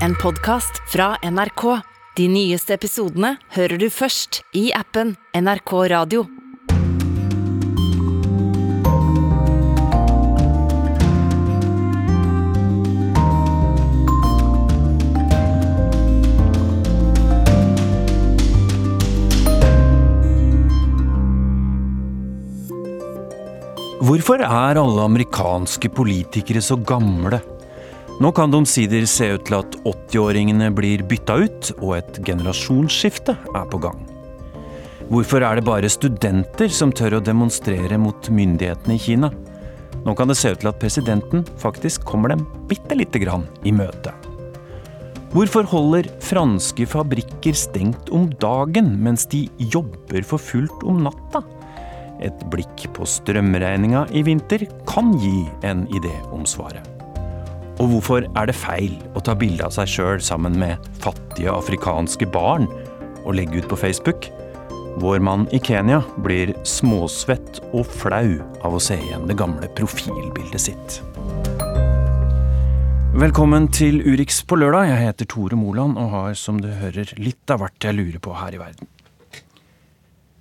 en podkast fra NRK. De nyeste episodene hører du først i appen NRK Radio. Hvorfor er alle amerikanske politikere så gamle? Nå kan det omsider se ut til at 80-åringene blir bytta ut, og et generasjonsskifte er på gang. Hvorfor er det bare studenter som tør å demonstrere mot myndighetene i Kina? Nå kan det se ut til at presidenten faktisk kommer dem bitte lite grann i møte. Hvorfor holder franske fabrikker stengt om dagen, mens de jobber for fullt om natta? Et blikk på strømregninga i vinter kan gi en idé om svaret. Og hvorfor er det feil å ta bilde av seg sjøl sammen med fattige afrikanske barn og legge ut på Facebook? Vår mann i Kenya blir småsvett og flau av å se igjen det gamle profilbildet sitt. Velkommen til Urix på lørdag. Jeg heter Tore Moland og har, som du hører, litt av hvert jeg lurer på her i verden.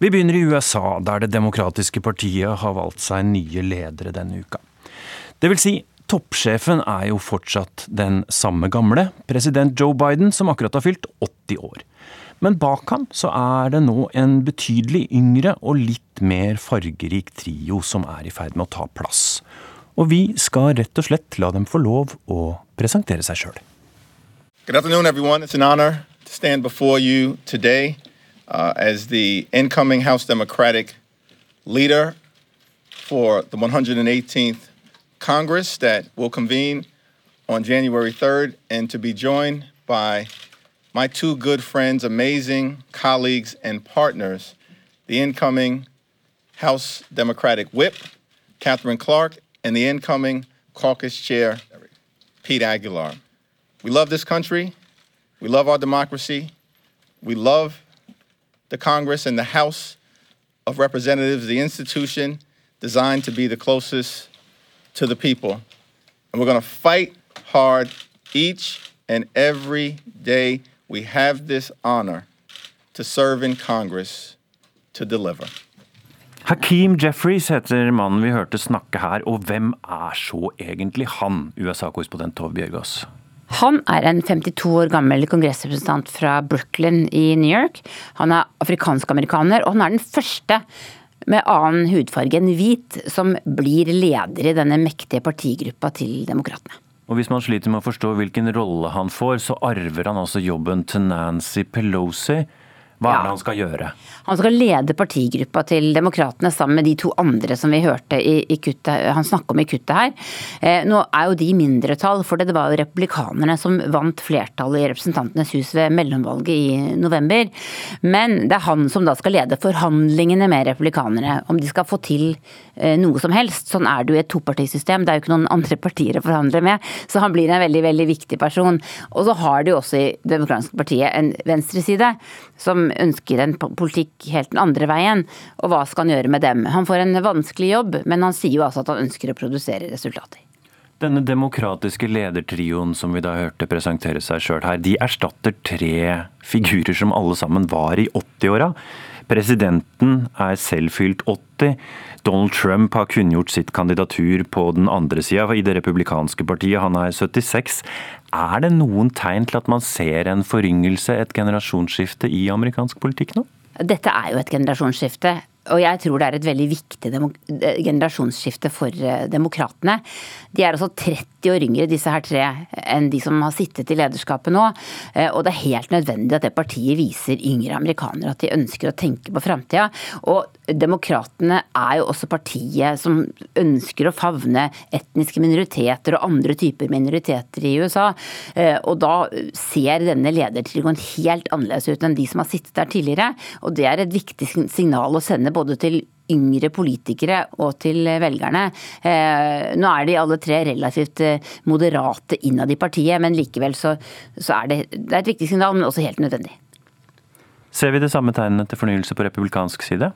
Vi begynner i USA, der Det demokratiske partiet har valgt seg nye ledere denne uka. Det vil si, Toppsjefen er jo fortsatt den samme gamle, president Joe Biden, som akkurat har fylt 80 år. Men bak ham så er det nå en betydelig yngre og litt mer fargerik trio som er i ferd med å ta plass. Og vi skal rett og slett la dem få lov å presentere seg sjøl. Good afternoon, everyone. It's an honor to stand before you today uh, as the incoming House Democratic leader for the 118th Congress that will convene on January 3rd, and to be joined by my two good friends, amazing colleagues, and partners, the incoming House Democratic Whip, Catherine Clark, and the incoming caucus chair, Pete Aguilar. We love this country. We love our democracy. We love the Congress and the House of Representatives, the institution designed to be the closest to the people. And we're going to fight hard each and every day we have this honor to serve in Congress to deliver. Hakeem Jeffries heter mannen vi hørte snakke her, og hvem er så egentlig han, USA-korrespondent Tove Bjørgaas? Han er en 52 år gammel kongressrepresentant fra Brooklyn i New York. Han er afrikansk-amerikaner, og han er den første med annen hudfarge enn hvit, som blir leder i denne mektige partigruppa til Demokratene. Og Hvis man sliter med å forstå hvilken rolle han får, så arver han altså jobben til Nancy Pelosi. Hva er det han skal gjøre? Han skal lede partigruppa til Demokratene sammen med de to andre som vi hørte i, i kuttet, han snakke om i kuttet her. Eh, nå er jo de mindretall, for det var jo republikanerne som vant flertallet i Representantenes hus ved mellomvalget i november. Men det er han som da skal lede forhandlingene med republikanerne, om de skal få til eh, noe som helst. Sånn er det jo i et topartisystem, det er jo ikke noen andre partier å forhandle med. Så han blir en veldig, veldig viktig person. Og så har de jo også i demokratiske partiet en venstreside som ønsker en politikk helt den andre veien. Og hva skal han gjøre med dem? Han får en vanskelig jobb, men han sier jo altså at han ønsker å produsere resultater. Denne demokratiske ledertrioen som vi da hørte presentere seg sjøl her, de erstatter tre figurer som alle sammen var i 80-åra. Presidenten er selv fylt 80. Donald Trump har kunngjort sitt kandidatur på den andre sida, i det republikanske partiet. Han er 76. Er det noen tegn til at man ser en foryngelse, et generasjonsskifte i amerikansk politikk nå? Dette er jo et generasjonsskifte. Og jeg tror det er et veldig viktig generasjonsskifte for eh, demokratene. De er altså 30 år yngre, disse her tre, enn de som har sittet i lederskapet nå. Eh, og det er helt nødvendig at det partiet viser yngre amerikanere at de ønsker å tenke på framtida. Og demokratene er jo også partiet som ønsker å favne etniske minoriteter og andre typer minoriteter i USA. Eh, og da ser denne ledertrioen helt annerledes ut enn de som har sittet der tidligere. Og det er et viktig signal å sende både til yngre politikere og til velgerne. Eh, nå er de alle tre relativt eh, moderate innad i partiet, men likevel så, så er det, det er et viktig signal, men også helt nødvendig. Ser vi det samme tegnene til fornyelse på republikansk side?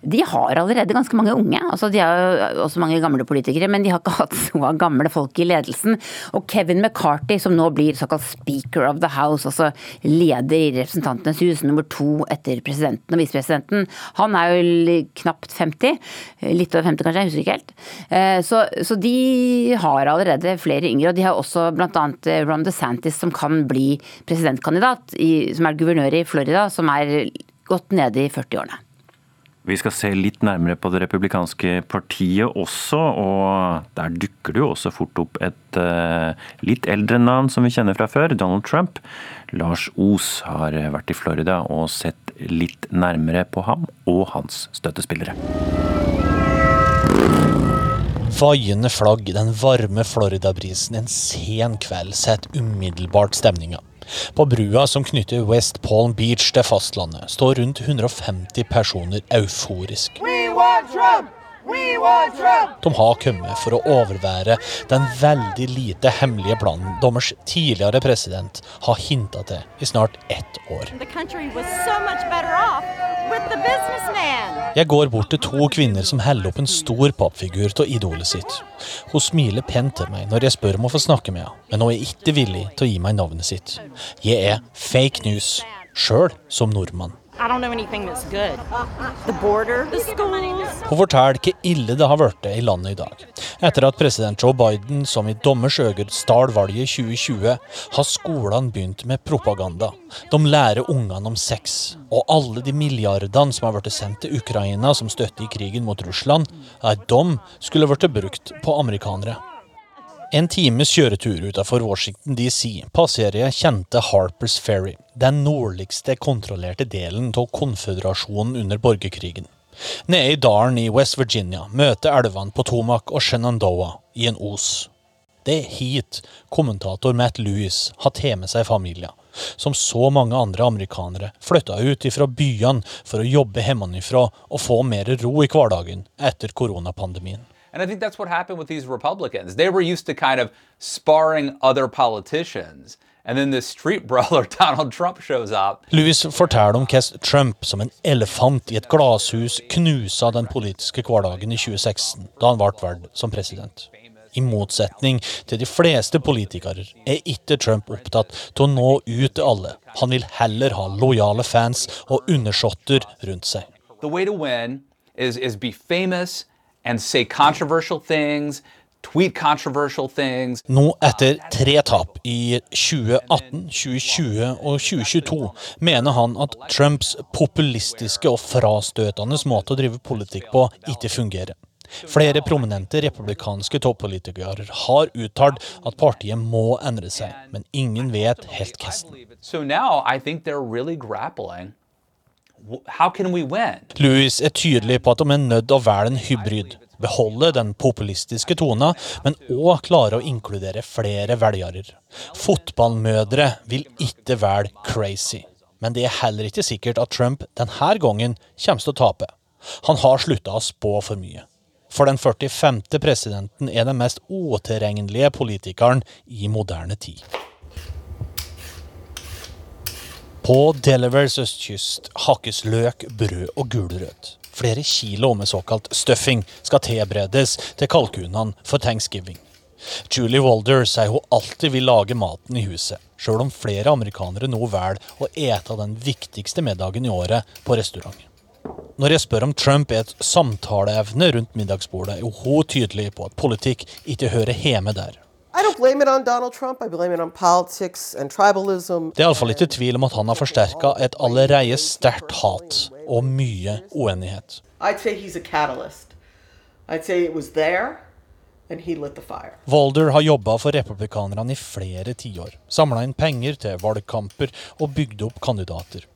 De har allerede ganske mange unge. altså De har jo også mange gamle politikere, men de har ikke hatt så gamle folk i ledelsen. Og Kevin McCarthy, som nå blir såkalt speaker of the house, altså leder i Representantenes hus, nummer to etter presidenten og visepresidenten, han er jo knapt 50. Litt over 50 kanskje, jeg husker ikke helt. Eh, så, så de har allerede flere yngre, og de har også bl.a. Ron DeSantis, som kan bli presidentkandidat, som er guvernør i Florida, som er gått nede i 40-årene. Vi skal se litt nærmere på Det republikanske partiet også, og der dukker det jo også fort opp et uh, litt eldre navn som vi kjenner fra før, Donald Trump. Lars Os har vært i Florida og sett litt nærmere på ham og hans støttespillere. Vaiende flagg, den varme Florida-brisen en sen kveld setter umiddelbart stemninga. På brua som knytter West Palm Beach til fastlandet, står rundt 150 personer euforisk. De har kommet for å overvære den veldig lite hemmelige planen dommers tidligere president har hinta til i snart ett år. Jeg går bort til to kvinner som holder opp en stor pappfigur av idolet sitt. Hun smiler pent til meg når jeg spør om å få snakke med henne, men hun er ikke villig til å gi meg navnet sitt. Jeg er fake news, sjøl som nordmann. Border, Hun forteller hvor ille det har blitt i landet i dag. Etter at president Joe Biden, som i dommers øyne stjal valget i 2020, har skolene begynt med propaganda. De lærer ungene om sex. Og alle de milliardene som har blitt sendt til Ukraina som støtte i krigen mot Russland, er de skulle blitt brukt på amerikanere. En times kjøretur utenfor Washington DC passerer jeg kjente Harpers Ferry, den nordligste kontrollerte delen av konføderasjonen under borgerkrigen. Nede i dalen i West Virginia møter elvene Potomac og Shenandoah i en os. Det er hit kommentator Matt Lewis har tatt med seg familien, som så mange andre amerikanere flytta ut fra byene for å jobbe hjemmefra og få mer ro i hverdagen etter koronapandemien. And I think that's what happened with these Republicans. They were used to kind of sparring other politicians. And then this street brawler Donald Trump shows up. Louis forteller om hvordan Trump som en elefant i et glasshus knusa den politiske hverdagen i 2016, da han ble valgt som president. I motsetning til de fleste politikere er ikke Trump opptatt til å nå ut til alle. Han vil heller ha lojale fans og undersåtter rundt seg. The way to win is, is be famous and say controversial things, tweet controversial things. Nå etter tre tap i 2018, 2020 og 2022 mener han at Trumps populistiske og frastøtende måte å drive politikk på ikke fungerer. Flere prominente republikanske toppolitikere har uttalt at partiet må endre seg, men ingen vet helt hvordan. So now I think they're really grappling Louis er tydelig på at de er nødt å velge en hybrid. Beholde den populistiske tona, men òg klare å inkludere flere velgere. Fotballmødre vil ikke velge crazy. Men det er heller ikke sikkert at Trump denne gangen kommer til å tape. Han har slutta å spå for mye. For den 45. presidenten er den mest utilregnelige politikeren i moderne tid. På Delawares østkyst hakkes løk, brød og gulrøtt. Flere kilo med såkalt stuffing skal tilberedes til kalkunene for thanksgiving. Julie Walder sier hun alltid vil lage maten i huset, sjøl om flere amerikanere nå velger å ete den viktigste middagen i året på restaurant. Når jeg spør om Trump er et samtaleevne rundt middagsbordet, er hun tydelig på at politikk ikke hører hjemme der. I don't blame it on Donald Trump. I blame it on politics and tribalism. Det er iallfall ikke tvil om at han har forsterka et allerede sterkt hat og mye uenighet. I'd say he's a catalyst. I'd say it was there. And he lit the fire. Walder har jobba for republikanerne i flere tiår. Samla inn penger til valgkamper og bygd opp kandidater.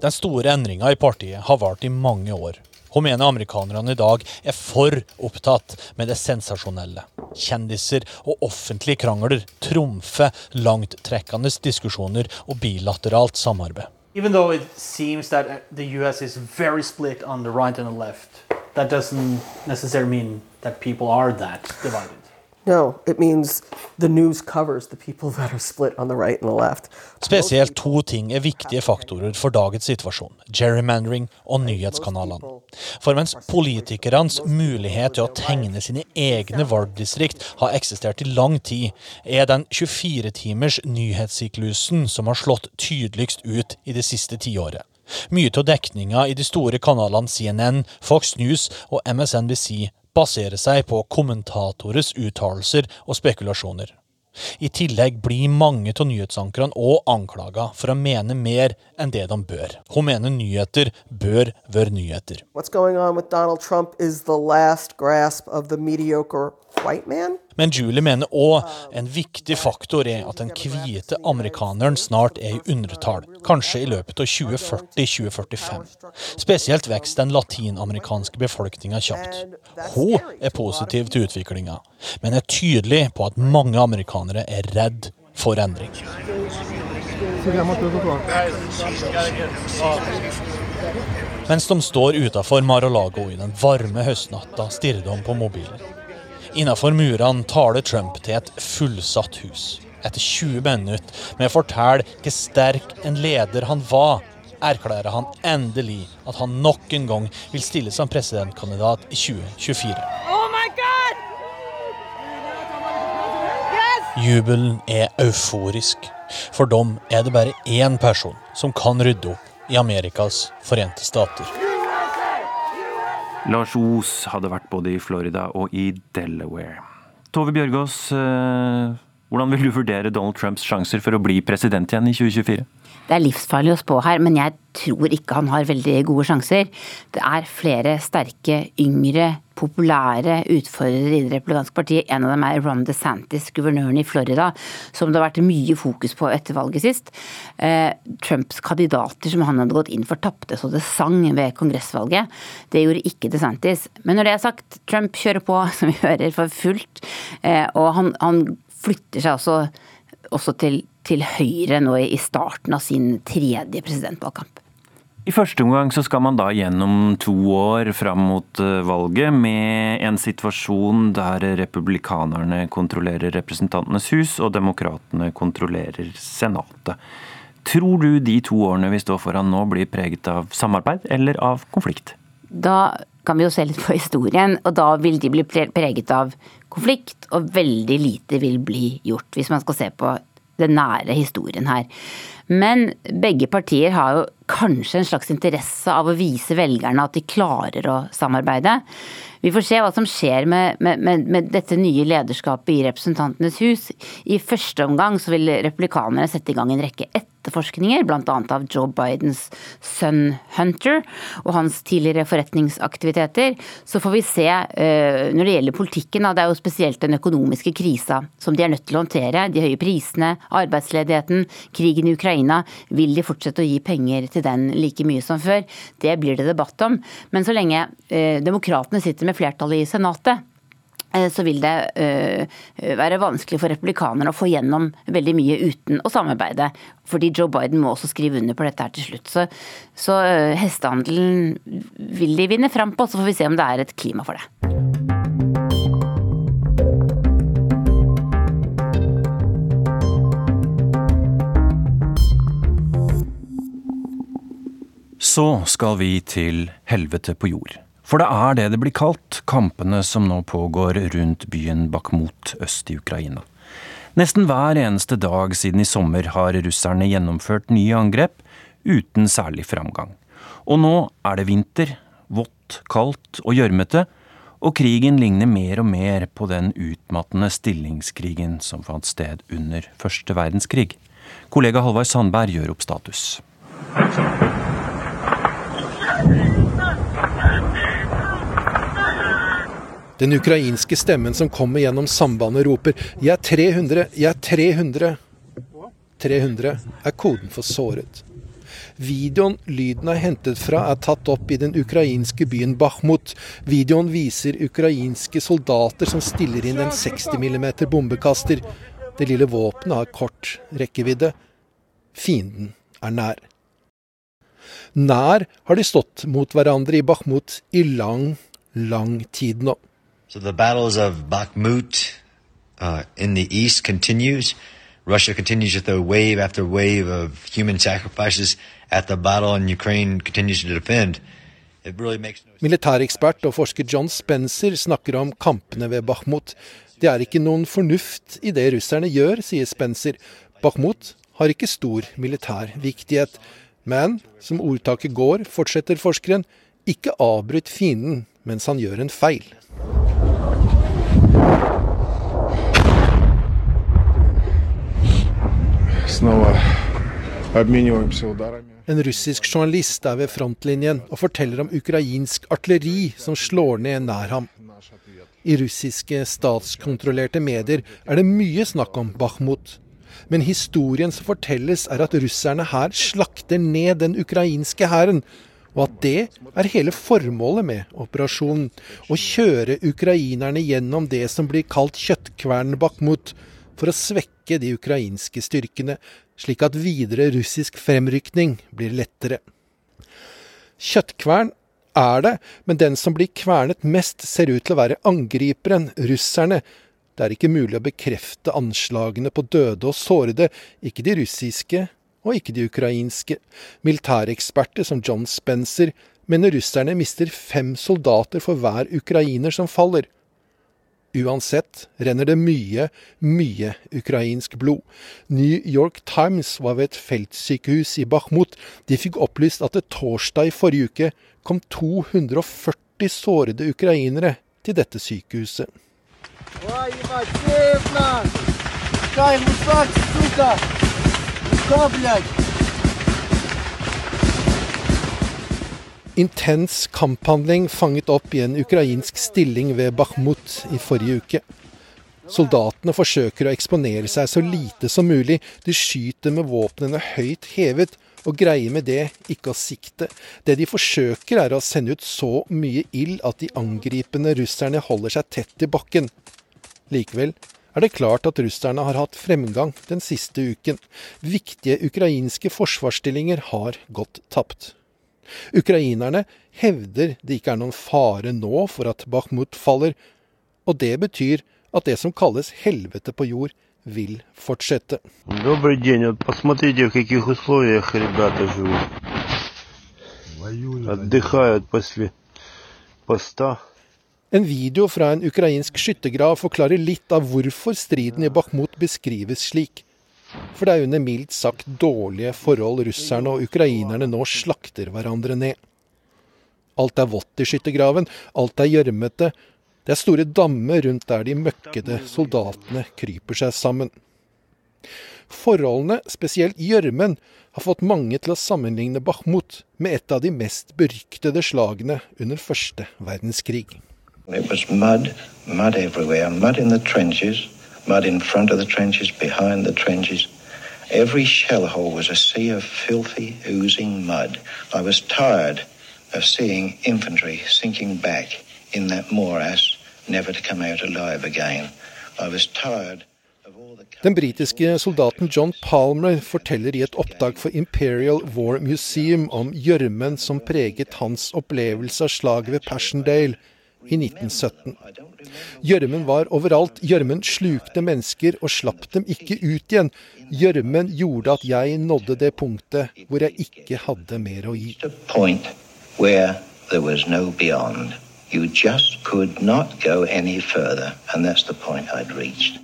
Den store endringa i partiet har vart i mange år. Hun mener amerikanerne i dag er for opptatt med det sensasjonelle. Kjendiser og offentlige krangler trumfer langttrekkende diskusjoner og bilateralt samarbeid. Even though it seems that the US is very split on the right and the left, that doesn't necessarily mean that people are that divided. Spesielt to ting er viktige faktorer for dagens situasjon. Gerrymandering og nyhetskanalene. For mens politikernes mulighet til å tegne sine egne valgdistrikt har eksistert i lang tid, er den 24-timers nyhetssyklusen som har slått tydeligst ut i det siste tiåret. Mye av dekninga i de store kanalene CNN, Fox News og MSNBC baserer seg på kommentatorers uttalelser og spekulasjoner. I tillegg blir mange av nyhetsankerne òg anklaga for å mene mer enn det de bør. Hun mener nyheter bør være nyheter. What's going on with Donald Trump is the last grasp of the mediocre white man. Men Julie mener òg en viktig faktor er at den hvite amerikaneren snart er i undertall, kanskje i løpet av 2040-2045. Spesielt vokser den latinamerikanske befolkninga kjapt. Hun er positiv til utviklinga, men er tydelig på at mange amerikanere er redd for endring. Mens de står utafor Mar-a-Lago i den varme høstnatta, stirrer de på mobilen. Innafor murene taler Trump til et fullsatt hus. Etter 20 minutter med å fortelle hvor sterk en leder han var, erklærer han endelig at han nok en gang vil stille som presidentkandidat i 2024. Jubelen er euforisk. For dem er det bare én person som kan rydde opp i Amerikas forente stater. Lars Os hadde vært både i Florida og i Delaware. Tove Bjørgaas, eh, hvordan vil du vurdere Donald Trumps sjanser for å bli president igjen i 2024? Det er livsfarlig å spå her, men jeg tror ikke han har veldig gode sjanser. Det er flere sterke, yngre, populære utfordrere i Det republikanske partiet. En av dem er Ron DeSantis, guvernøren i Florida, som det har vært mye fokus på etter valget sist. Eh, Trumps kandidater som han hadde gått inn for, tapte så det sang ved kongressvalget. Det gjorde ikke DeSantis. Men når det er sagt, Trump kjører på, som vi hører, for fullt. Eh, og han, han flytter seg også, også til, til høyre nå i starten av sin tredje presidentvalgkamp. I første omgang så skal man da gjennom to år fram mot eh, valget med en situasjon der republikanerne kontrollerer Representantenes hus og demokratene kontrollerer Senatet. Tror du de to årene vi står foran nå blir preget av samarbeid eller av konflikt? Da kan vi jo se litt på historien, og da vil de bli preget av konflikt, og veldig lite vil bli gjort, hvis man skal se på den nære historien her. Men begge partier har jo kanskje en slags interesse av å vise velgerne at de klarer å samarbeide. Vi får se hva som skjer med, med, med, dette nye lederskapet i Representantenes hus. I første omgang så vil republikanerne sette i gang en rekke etterforskninger, bl.a. av Joe Bidens sønn Hunter og hans tidligere forretningsaktiviteter. Så får vi se uh, når det gjelder politikken, det er jo spesielt den økonomiske krisa som de er nødt til å håndtere. De høye prisene, arbeidsledigheten, krigen i Ukraina. Vil de fortsette å gi penger til den like mye som før? Det blir det debatt om. Men så lenge eh, demokratene sitter med flertallet i Senatet, så vil det være vanskelig for republikanerne å få gjennom veldig mye uten å samarbeide. Fordi Joe Biden må også skrive under på dette her til slutt. Så, så hestehandelen vil de vinne fram på, så får vi se om det er et klima for det. Så skal vi til helvete på jord. For det er det det blir kalt, kampene som nå pågår rundt byen Bakhmut øst i Ukraina. Nesten hver eneste dag siden i sommer har russerne gjennomført nye angrep, uten særlig framgang. Og nå er det vinter, vått, kaldt og gjørmete, og krigen ligner mer og mer på den utmattende stillingskrigen som fant sted under første verdenskrig. Kollega Halvard Sandberg gjør opp status. Den ukrainske stemmen som kommer gjennom sambandet, roper 'Jeg er 300, jeg er 300'. 300 er koden for såret. Videoen lyden er hentet fra, er tatt opp i den ukrainske byen Bakhmut. Videoen viser ukrainske soldater som stiller inn en 60 mm bombekaster. Det lille våpenet har kort rekkevidde. Fienden er nær. Nær har de stått mot hverandre i Bakhmut i lang, lang tid nå. So the battles of Bakhmut, uh, in the east continues. Russia continues with throw wave after wave of human sacrifices at the battle, and Ukraine continues to defend. Really no Militærekspert og forsker John Spencer snakker om kampene ved Bakhmut. Det er ikke noen fornuft i det russerne gjør, sier Spencer. Bakhmut har ikke stor militær viktighet. Men som ordtaket går, fortsetter forskeren, ikke avbryt fienden mens han gjør en feil. En russisk journalist er ved frontlinjen og forteller om ukrainsk artilleri som slår ned nær ham. I russiske statskontrollerte medier er det mye snakk om Bakhmut. Men historien som fortelles, er at russerne her slakter ned den ukrainske hæren. Og at det er hele formålet med operasjonen. Å kjøre ukrainerne gjennom det som blir kalt kjøttkvernen Bakhmut, for å svekke de ukrainske styrkene, slik at videre russisk fremrykning blir lettere. Kjøttkvern er det, men den som blir kvernet mest, ser ut til å være angriperen, russerne, det er ikke mulig å bekrefte anslagene på døde og sårede, ikke de russiske og ikke de ukrainske. Militæreksperter som John Spencer mener russerne mister fem soldater for hver ukrainer som faller. Uansett renner det mye, mye ukrainsk blod. New York Times var ved et feltsykehus i Bakhmut. De fikk opplyst at det torsdag i forrige uke kom 240 sårede ukrainere til dette sykehuset. Ой, ебать, сейф нас! Кай, мусак, сука! Hva, блядь? Intens kamphandling fanget opp i en ukrainsk stilling ved Bakhmut i forrige uke. Soldatene forsøker å eksponere seg så lite som mulig. De skyter med våpnene høyt hevet, og greier med det ikke å sikte. Det de forsøker er å sende ut så mye ild at de angripende russerne holder seg tett i bakken. Likevel er det klart at russerne har hatt fremgang den siste uken. Viktige ukrainske forsvarsstillinger har gått tapt. Ukrainerne hevder det ikke er noen fare nå for at Bakhmut faller, og det betyr at det som kalles helvete på jord, vil fortsette. Добрый день. Вот посмотрите, в каких условиях ребята живут. Отдыхают после поста. En video fra en ukrainsk skyttergrav forklarer litt av hvorfor striden i Bakhmut beskrives slik. For det er under mildt sagt dårlige forhold russerne og ukrainerne nå slakter hverandre ned. Alt er vått i skyttergraven, alt er gjørmete. Det er store dammer rundt der de møkkede soldatene kryper seg sammen. Forholdene, spesielt gjørmen, har fått mange til å sammenligne Bakhmut med et av de mest beryktede slagene under første verdenskrig. It was mud, mud everywhere, mud in the trenches, mud in front of the trenches, behind the trenches. Every shell hole was a sea of filthy, oozing mud. I was tired of seeing infantry sinking back in that morass, never to come out alive again. I was tired Den britiske soldaten John Palmer forteller i et opptak for Imperial War Museum om gjørmen som preget hans opplevelse av slaget ved Passchendaele i 1917. Gjørmen var overalt. Gjørmen slukte mennesker og slapp dem ikke ut igjen. Gjørmen gjorde at jeg nådde det punktet hvor jeg ikke hadde mer å gi. You just could not go any further, and that's the point I'd reached.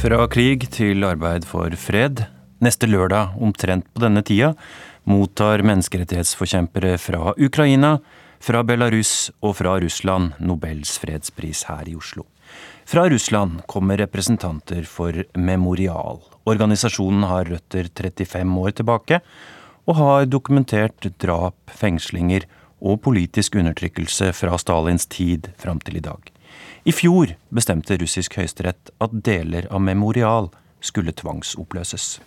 Fra krig til arbeid for fred. Neste lørdag, omtrent på denne tida, mottar menneskerettighetsforkjempere fra Ukraina, fra Belarus og fra Russland Nobels fredspris her i Oslo. Fra Russland kommer representanter for Memorial. Organisasjonen har røtter 35 år tilbake, og har dokumentert drap, fengslinger og politisk undertrykkelse fra Stalins tid fram til i dag. I fjor bestemte russisk høyesterett at deler av Memorial skulle tvangsoppløses.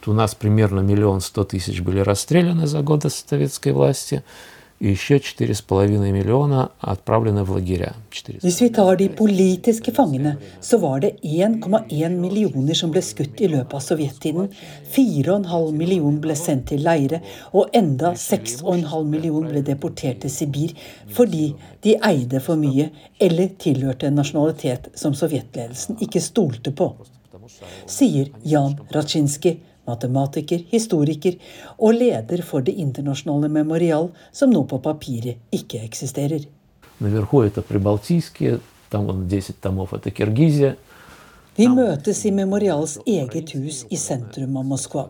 то у нас примерно миллион сто тысяч были расстреляны за годы советской власти. и еще 4,5 миллиона отправлены в лагеря. Hvis vi tar de politiske fangene, så var det 1,1 millioner som ble skutt i løpet av sovjettiden. 4,5 millioner ble sendt til leire, og enda 6,5 millioner ble deportert til Sibir fordi de eide for mye eller tilhørte en nasjonalitet som sovjetledelsen ikke stolte på. Sier Jan Raczynski, matematiker, historiker og leder for Det internasjonale memorial, som nå på papiret ikke eksisterer. Vi møtes i Memorials eget hus i sentrum av Moskva.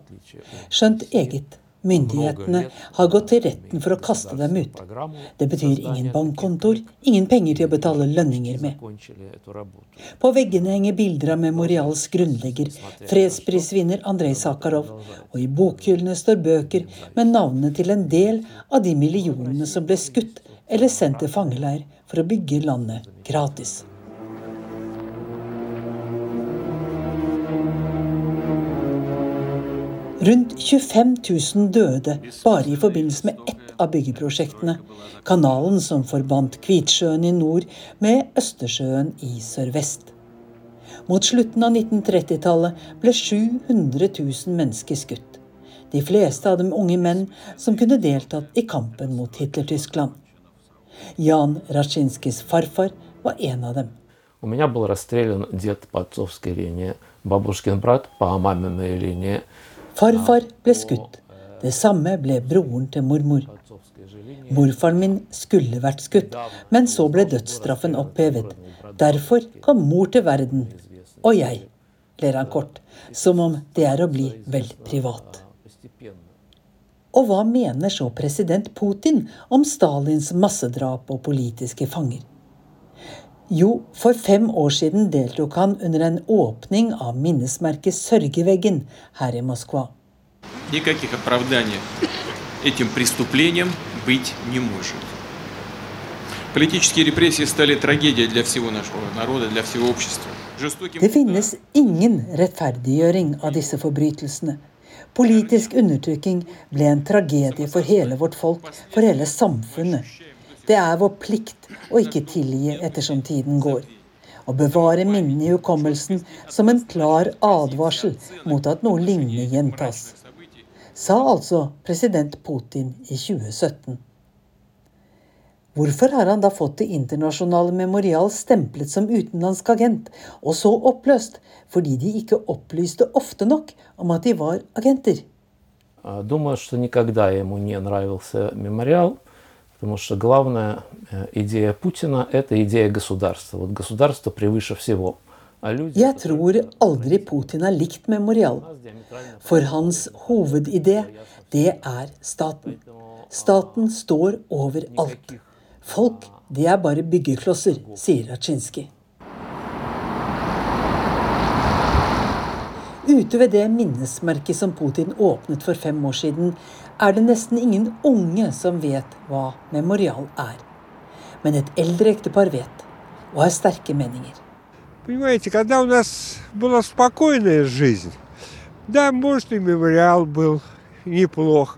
Skjønt eget. Myndighetene har gått til retten for å kaste dem ut. Det betyr ingen bankkontor, ingen penger til å betale lønninger med. På veggene henger bilder av Memorials grunnlegger, fredsprisvinner Andrej Sakharov, og i bokhyllene står bøker med navnene til en del av de millionene som ble skutt eller sendt til fangeleir for å bygge landet gratis. Rundt 25 000 døde bare i forbindelse med ett av byggeprosjektene. Kanalen som forbandt Kvitsjøen i nord med Østersjøen i sørvest. Mot slutten av 1930-tallet ble 700 000 mennesker skutt. De fleste av dem unge menn som kunne deltatt i kampen mot Hitler-Tyskland. Jan Raczynskis farfar var en av dem. У меня был расстрелян дед по отцовской линии, бабушкин брат по маминой линии. Farfar ble skutt. Det samme ble broren til mormor. Morfaren min skulle vært skutt, men så ble dødsstraffen opphevet. Derfor kom mor til verden. Og jeg, ler han kort, som om det er å bli vel privat. Og hva mener så president Putin om Stalins massedrap og politiske fanger? Jo, for fem år siden deltok han under en åpning av minnesmerket Sørgeveggen her i Moskva. Никаких оправданий этим преступлениям быть не может. Политические репрессии стали трагедией для всего нашего народа, для всего общества. Det finnes ingen rettferdiggjøring av disse forbrytelsene. Politisk undertrykking ble en tragedie for hele vårt folk, for hele samfunnet. Det er vår plikt å ikke tilgi ettersom tiden går. Å bevare minnene i hukommelsen som en klar advarsel mot at noe lignende gjentas. Sa altså president Putin i 2017. Hvorfor har han da fått Det internasjonale memorial stemplet som utenlandsk agent, og så oppløst fordi de ikke opplyste ofte nok om at de var agenter? Думаю, что никогда ему не нравился мемориал, потому что главная идея Путина – это идея государства. Вот государство превыше всего. Jeg tror aldri Putin har likt memorial. For hans hovedidé, det er staten. Staten står over alt. Folk, de er bare byggeklosser, sier Raczynski. Ute ved det minnesmerket som Putin åpnet for fem år siden, er det nesten ingen unge som vet hva memorial er. Men et eldre ektepar vet, og har sterke meninger. Понимаете, когда у нас была спокойная жизнь, да, может, и мемориал был неплох.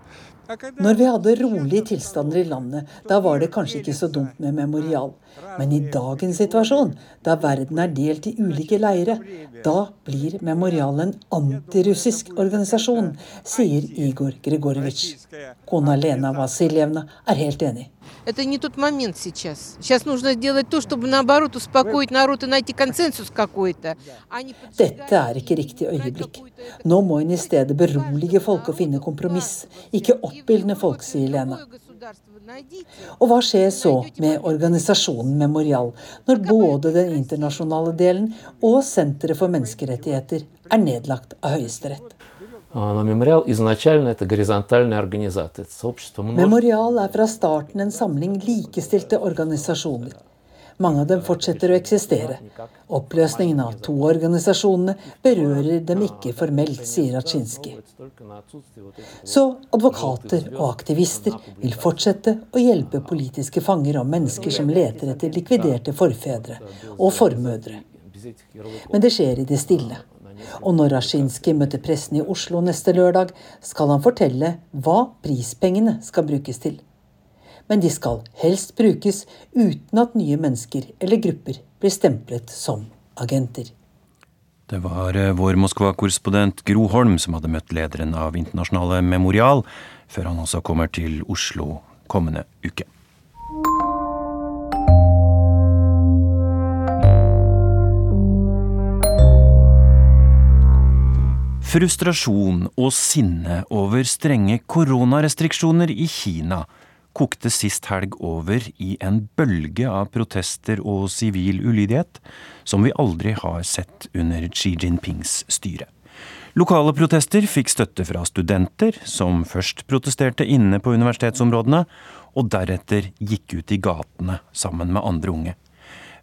Når vi hadde rolige tilstander i landet, da var det kanskje ikke så dumt med memorial. Men i dagens situasjon, da verden er delt i ulike leire, da blir memorial en antirussisk organisasjon, sier Igor Grigorjevitsj. Kona Lena Vasiljevna er helt enig. Это не тот момент сейчас. Сейчас нужно сделать то, чтобы наоборот успокоить народ и найти консенсус какой-то. Dette er ikke riktig øyeblikk. Nå må en i stedet berolige folk og finne kompromiss, ikke oppildne folk, sier Lena. Og hva skjer så med organisasjonen Memorial, når både den internasjonale delen og Senteret for menneskerettigheter er nedlagt av Høyesterett? Memorial er fra starten en samling likestilte organisasjoner. Mange av dem fortsetter å eksistere. Oppløsningen av to organisasjonene berører dem ikke formelt, sier Raczynski. Så advokater og aktivister vil fortsette å hjelpe politiske fanger og mennesker som leter etter likviderte forfedre og formødre. Men det skjer i det stille. Og når Rashinski møter pressen i Oslo neste lørdag, skal han fortelle hva prispengene skal brukes til. Men de skal helst brukes uten at nye mennesker eller grupper blir stemplet som agenter. Det var eh, vår Moskva-korrespondent Gro Holm som hadde møtt lederen av Internasjonale Memorial, før han også kommer til Oslo kommende uke. Frustrasjon og sinne over strenge koronarestriksjoner i Kina kokte sist helg over i en bølge av protester og sivil ulydighet som vi aldri har sett under Xi Jinpings styre. Lokale protester fikk støtte fra studenter, som først protesterte inne på universitetsområdene, og deretter gikk ut i gatene sammen med andre unge.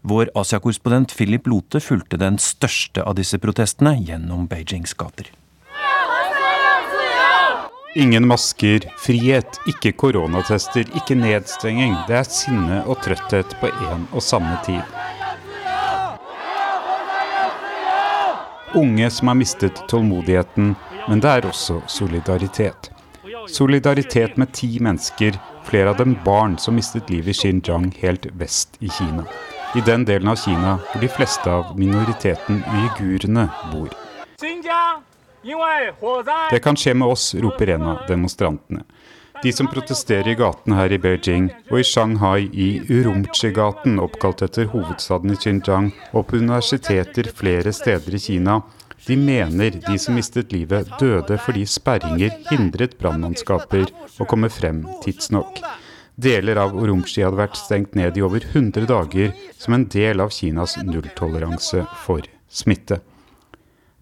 Vår Asia-korrespondent Philip Lote fulgte den største av disse protestene gjennom Beijings gater. Ingen masker, frihet, ikke koronatester, ikke nedstenging. Det er sinne og trøtthet på én og samme tid. Unge som har mistet tålmodigheten, men det er også solidaritet. Solidaritet med ti mennesker, flere av dem barn som mistet livet i Xinjiang helt vest i Kina i den delen av Kina hvor de fleste av minoriteten uigurene bor. Det kan skje med oss, roper en av demonstrantene. De som protesterer i gatene her i Beijing og i Shanghai i Urumqi-gaten, oppkalt etter hovedstaden i Xinjiang, og på universiteter flere steder i Kina, de mener de som mistet livet, døde fordi sperringer hindret brannmannskaper å komme frem tidsnok. Deler av Urumqi hadde vært stengt ned i over 100 dager som en del av Kinas nulltoleranse for smitte.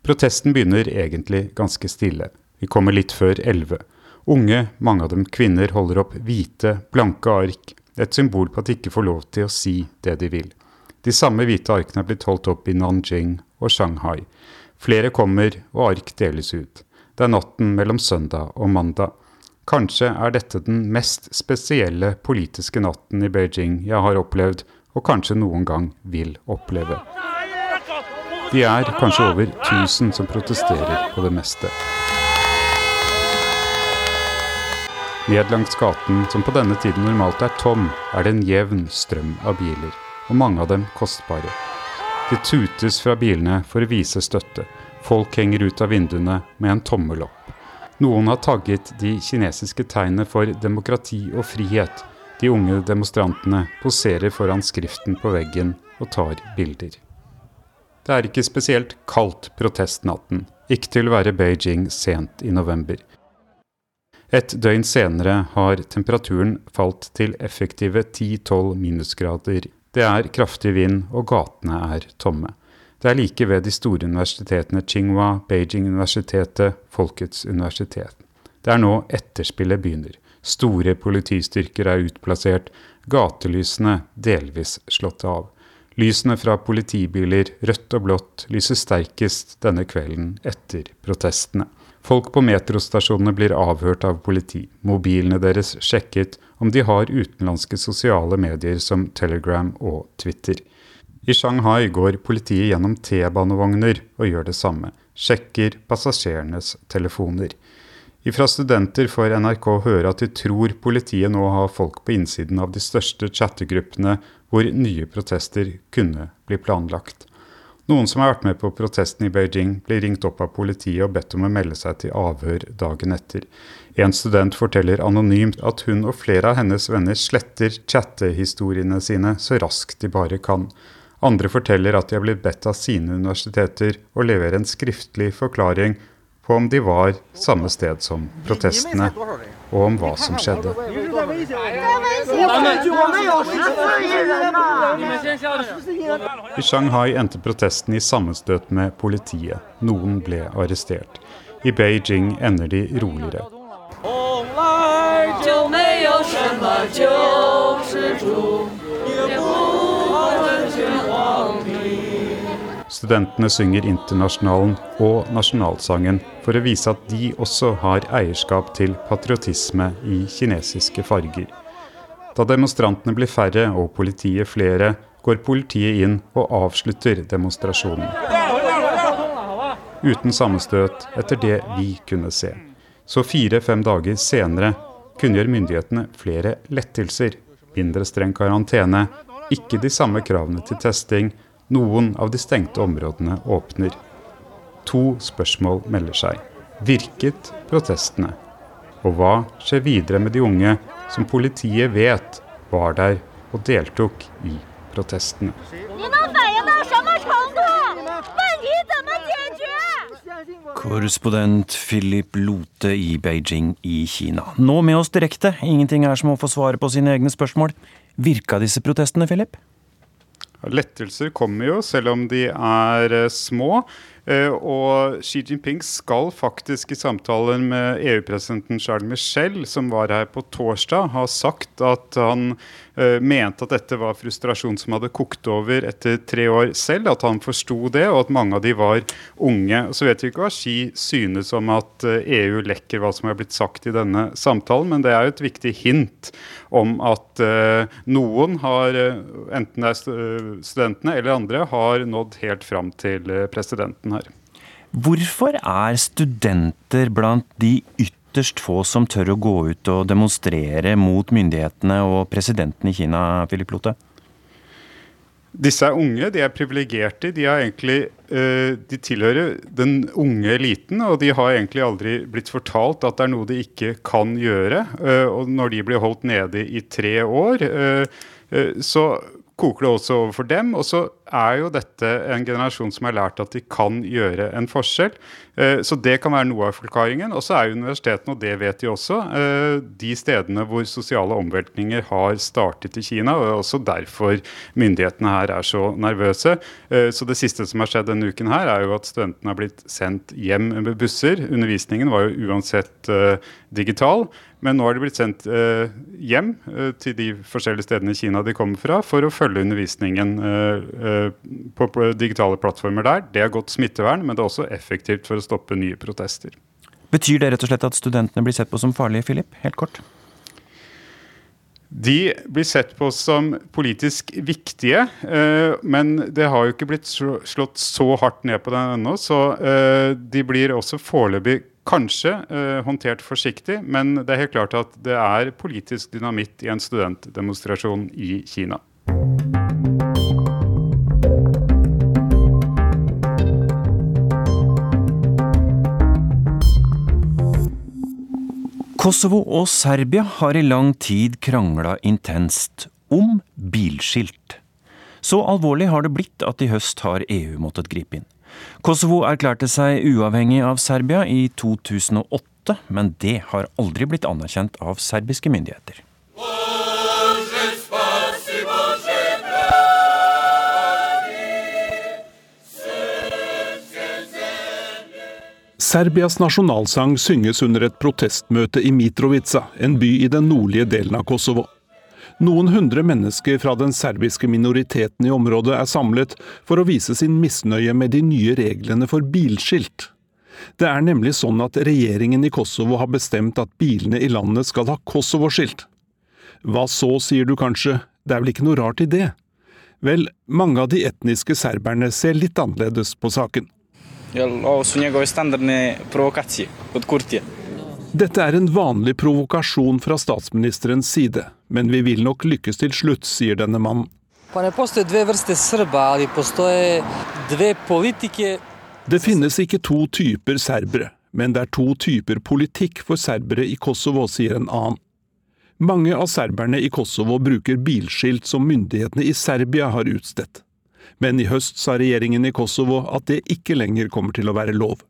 Protesten begynner egentlig ganske stille. Vi kommer litt før 11. Unge, mange av dem kvinner, holder opp hvite, blanke ark, et symbol på at de ikke får lov til å si det de vil. De samme hvite arkene er blitt holdt opp i Nanjing og Shanghai. Flere kommer, og ark deles ut. Det er natten mellom søndag og mandag. Kanskje er dette den mest spesielle politiske natten i Beijing jeg har opplevd, og kanskje noen gang vil oppleve. Vi er kanskje over 1000 som protesterer på det meste. Ned langs gaten, som på denne tiden normalt er tom, er det en jevn strøm av biler, og mange av dem kostbare. Det tutes fra bilene for å vise støtte. Folk henger ut av vinduene med en tommel opp. Noen har tagget de kinesiske tegnene for demokrati og frihet. De unge demonstrantene poserer foran skriften på veggen og tar bilder. Det er ikke spesielt kaldt protestnatten, ikke til å være Beijing sent i november. Et døgn senere har temperaturen falt til effektive 10-12 minusgrader. Det er kraftig vind, og gatene er tomme. Det er like ved de store universitetene Tsinghua, Beijing-universitetet, Folkets universitet. Det er nå etterspillet begynner. Store politistyrker er utplassert, gatelysene delvis slått av. Lysene fra politibiler, rødt og blått, lyser sterkest denne kvelden etter protestene. Folk på metrostasjonene blir avhørt av politi, mobilene deres sjekket om de har utenlandske sosiale medier som Telegram og Twitter. I Shanghai går politiet gjennom T-banevogner og gjør det samme. Sjekker passasjerenes telefoner. Ifra studenter får NRK høre at de tror politiet nå har folk på innsiden av de største chattegruppene hvor nye protester kunne bli planlagt. Noen som har vært med på protesten i Beijing, blir ringt opp av politiet og bedt om å melde seg til avhør dagen etter. En student forteller anonymt at hun og flere av hennes venner sletter chattehistoriene sine så raskt de bare kan. Andre forteller at de har blitt bedt av sine universiteter å levere en skriftlig forklaring på om de var samme sted som protestene, og om hva som skjedde. I Shanghai endte protesten i sammenstøt med politiet. Noen ble arrestert. I Beijing ender de roligere. 就 Studentene synger Internasjonalen og nasjonalsangen for å vise at de også har eierskap til patriotisme i kinesiske farger. Da demonstrantene blir færre og politiet flere, går politiet inn og avslutter demonstrasjonen. Uten sammenstøt, etter det vi kunne se. Så fire-fem dager senere kunngjør myndighetene flere lettelser. Mindre streng karantene, ikke de samme kravene til testing. Noen av de stengte områdene åpner. To spørsmål melder seg. Virket protestene? Og hva skjer videre med de unge som politiet vet var der og deltok i protestene? Korrespondent Philip Lote i Beijing i Kina. Nå med oss direkte. Ingenting er som å få svaret på sine egne spørsmål. Virka disse protestene, Philip? Lettelser kommer jo, selv om de er eh, små. Eh, og Xi Jinping skal faktisk i samtaler med EU-presidenten Charles Michel, som var her på torsdag, ha sagt at han mente at dette var frustrasjon som hadde kokt over etter tre år selv. At han forsto det, og at mange av de var unge. Så vet vi ikke hva Ski synes om at EU e lekker hva som har blitt sagt i denne samtalen, men det er jo et viktig hint om at uh, noen har, enten det er studentene eller andre, har nådd helt fram til presidenten her. Hvorfor er studenter blant de ytterst få som tør å gå ut og demonstrere mot myndighetene og presidenten i Kina, Philip Lote? Disse er unge, de er privilegerte. De, er egentlig, de, tilhører den unge eliten, og de har egentlig aldri blitt fortalt at det er noe de ikke kan gjøre. Uh, og når de blir holdt nede i tre år, uh, så koker det også over for dem. Og så er jo dette en generasjon som har lært at de kan gjøre en forskjell. Eh, så det kan være noe av forklaringen. Og så er universitetene, og det vet de også, eh, de stedene hvor sosiale omveltninger har startet i Kina. Og også derfor myndighetene her er så nervøse. Eh, så det siste som har skjedd denne uken her, er jo at studentene har blitt sendt hjem med busser. Undervisningen var jo uansett digital. Men nå har de blitt sendt eh, hjem eh, til de forskjellige stedene i Kina de kommer fra, for å følge undervisningen eh, på, på digitale plattformer der. Det er godt smittevern, men det er også effektivt for å stoppe nye protester. Betyr det rett og slett at studentene blir sett på som farlige, Philip? Helt kort. De blir sett på som politisk viktige, men det har jo ikke blitt slått så hardt ned på den ennå. Så de blir også foreløpig Kanskje eh, håndtert forsiktig, men det er helt klart at det er politisk dynamitt i en studentdemonstrasjon i Kina. Kosovo og Serbia har i lang tid krangla intenst om bilskilt. Så alvorlig har det blitt at i høst har EU måttet gripe inn. Kosovo erklærte seg uavhengig av Serbia i 2008, men det har aldri blitt anerkjent av serbiske myndigheter. Serbias nasjonalsang synges under et protestmøte i Mitrovica, en by i den nordlige delen av Kosovo. Noen hundre mennesker fra den serbiske minoriteten i området er samlet for å vise sin misnøye med de nye reglene for bilskilt. Det er nemlig sånn at regjeringen i Kosovo har bestemt at bilene i landet skal ha Kosovo-skilt. Hva så, sier du kanskje, det er vel ikke noe rart i det? Vel, mange av de etniske serberne ser litt annerledes på saken. Ovo Dette er en vanlig provokasjon fra statsministerens side, men vi vil nok lykkes til slutt, sier denne mannen. Det finnes ikke to typer serbere, men det er to typer politikk for serbere i Kosovo, sier en annen. Mange av serberne i Kosovo bruker bilskilt som myndighetene i Serbia har utstedt. Men i høst sa regjeringen i Kosovo at det ikke lenger kommer til å være lov.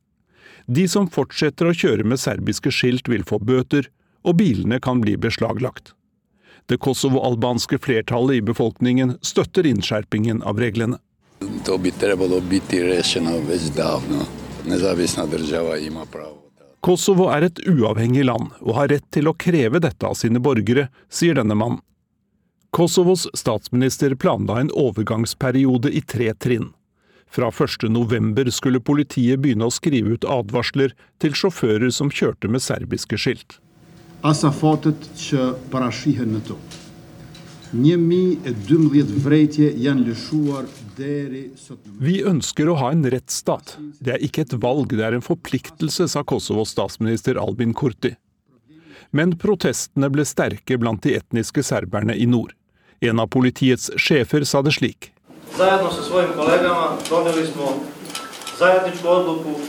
De som fortsetter å kjøre med serbiske skilt vil få bøter, og bilene kan bli beslaglagt. Det kosovo-albanske flertallet i befolkningen støtter innskjerpingen av reglene. Kosovo er et uavhengig land og har rett til å kreve dette av sine borgere, sier denne mannen. Kosovos statsminister planla en overgangsperiode i tre trinn. Fra 1.11 skulle politiet begynne å skrive ut advarsler til sjåfører som kjørte med serbiske skilt. Vi ønsker å ha en rettsstat. Det er ikke et valg, det er en forpliktelse, sa Kosovos statsminister Albin Kurti. Men protestene ble sterke blant de etniske serberne i nord. En av politiets sjefer sa det slik. Zajedno sa svojim kolegama doneli smo zajedničku odluku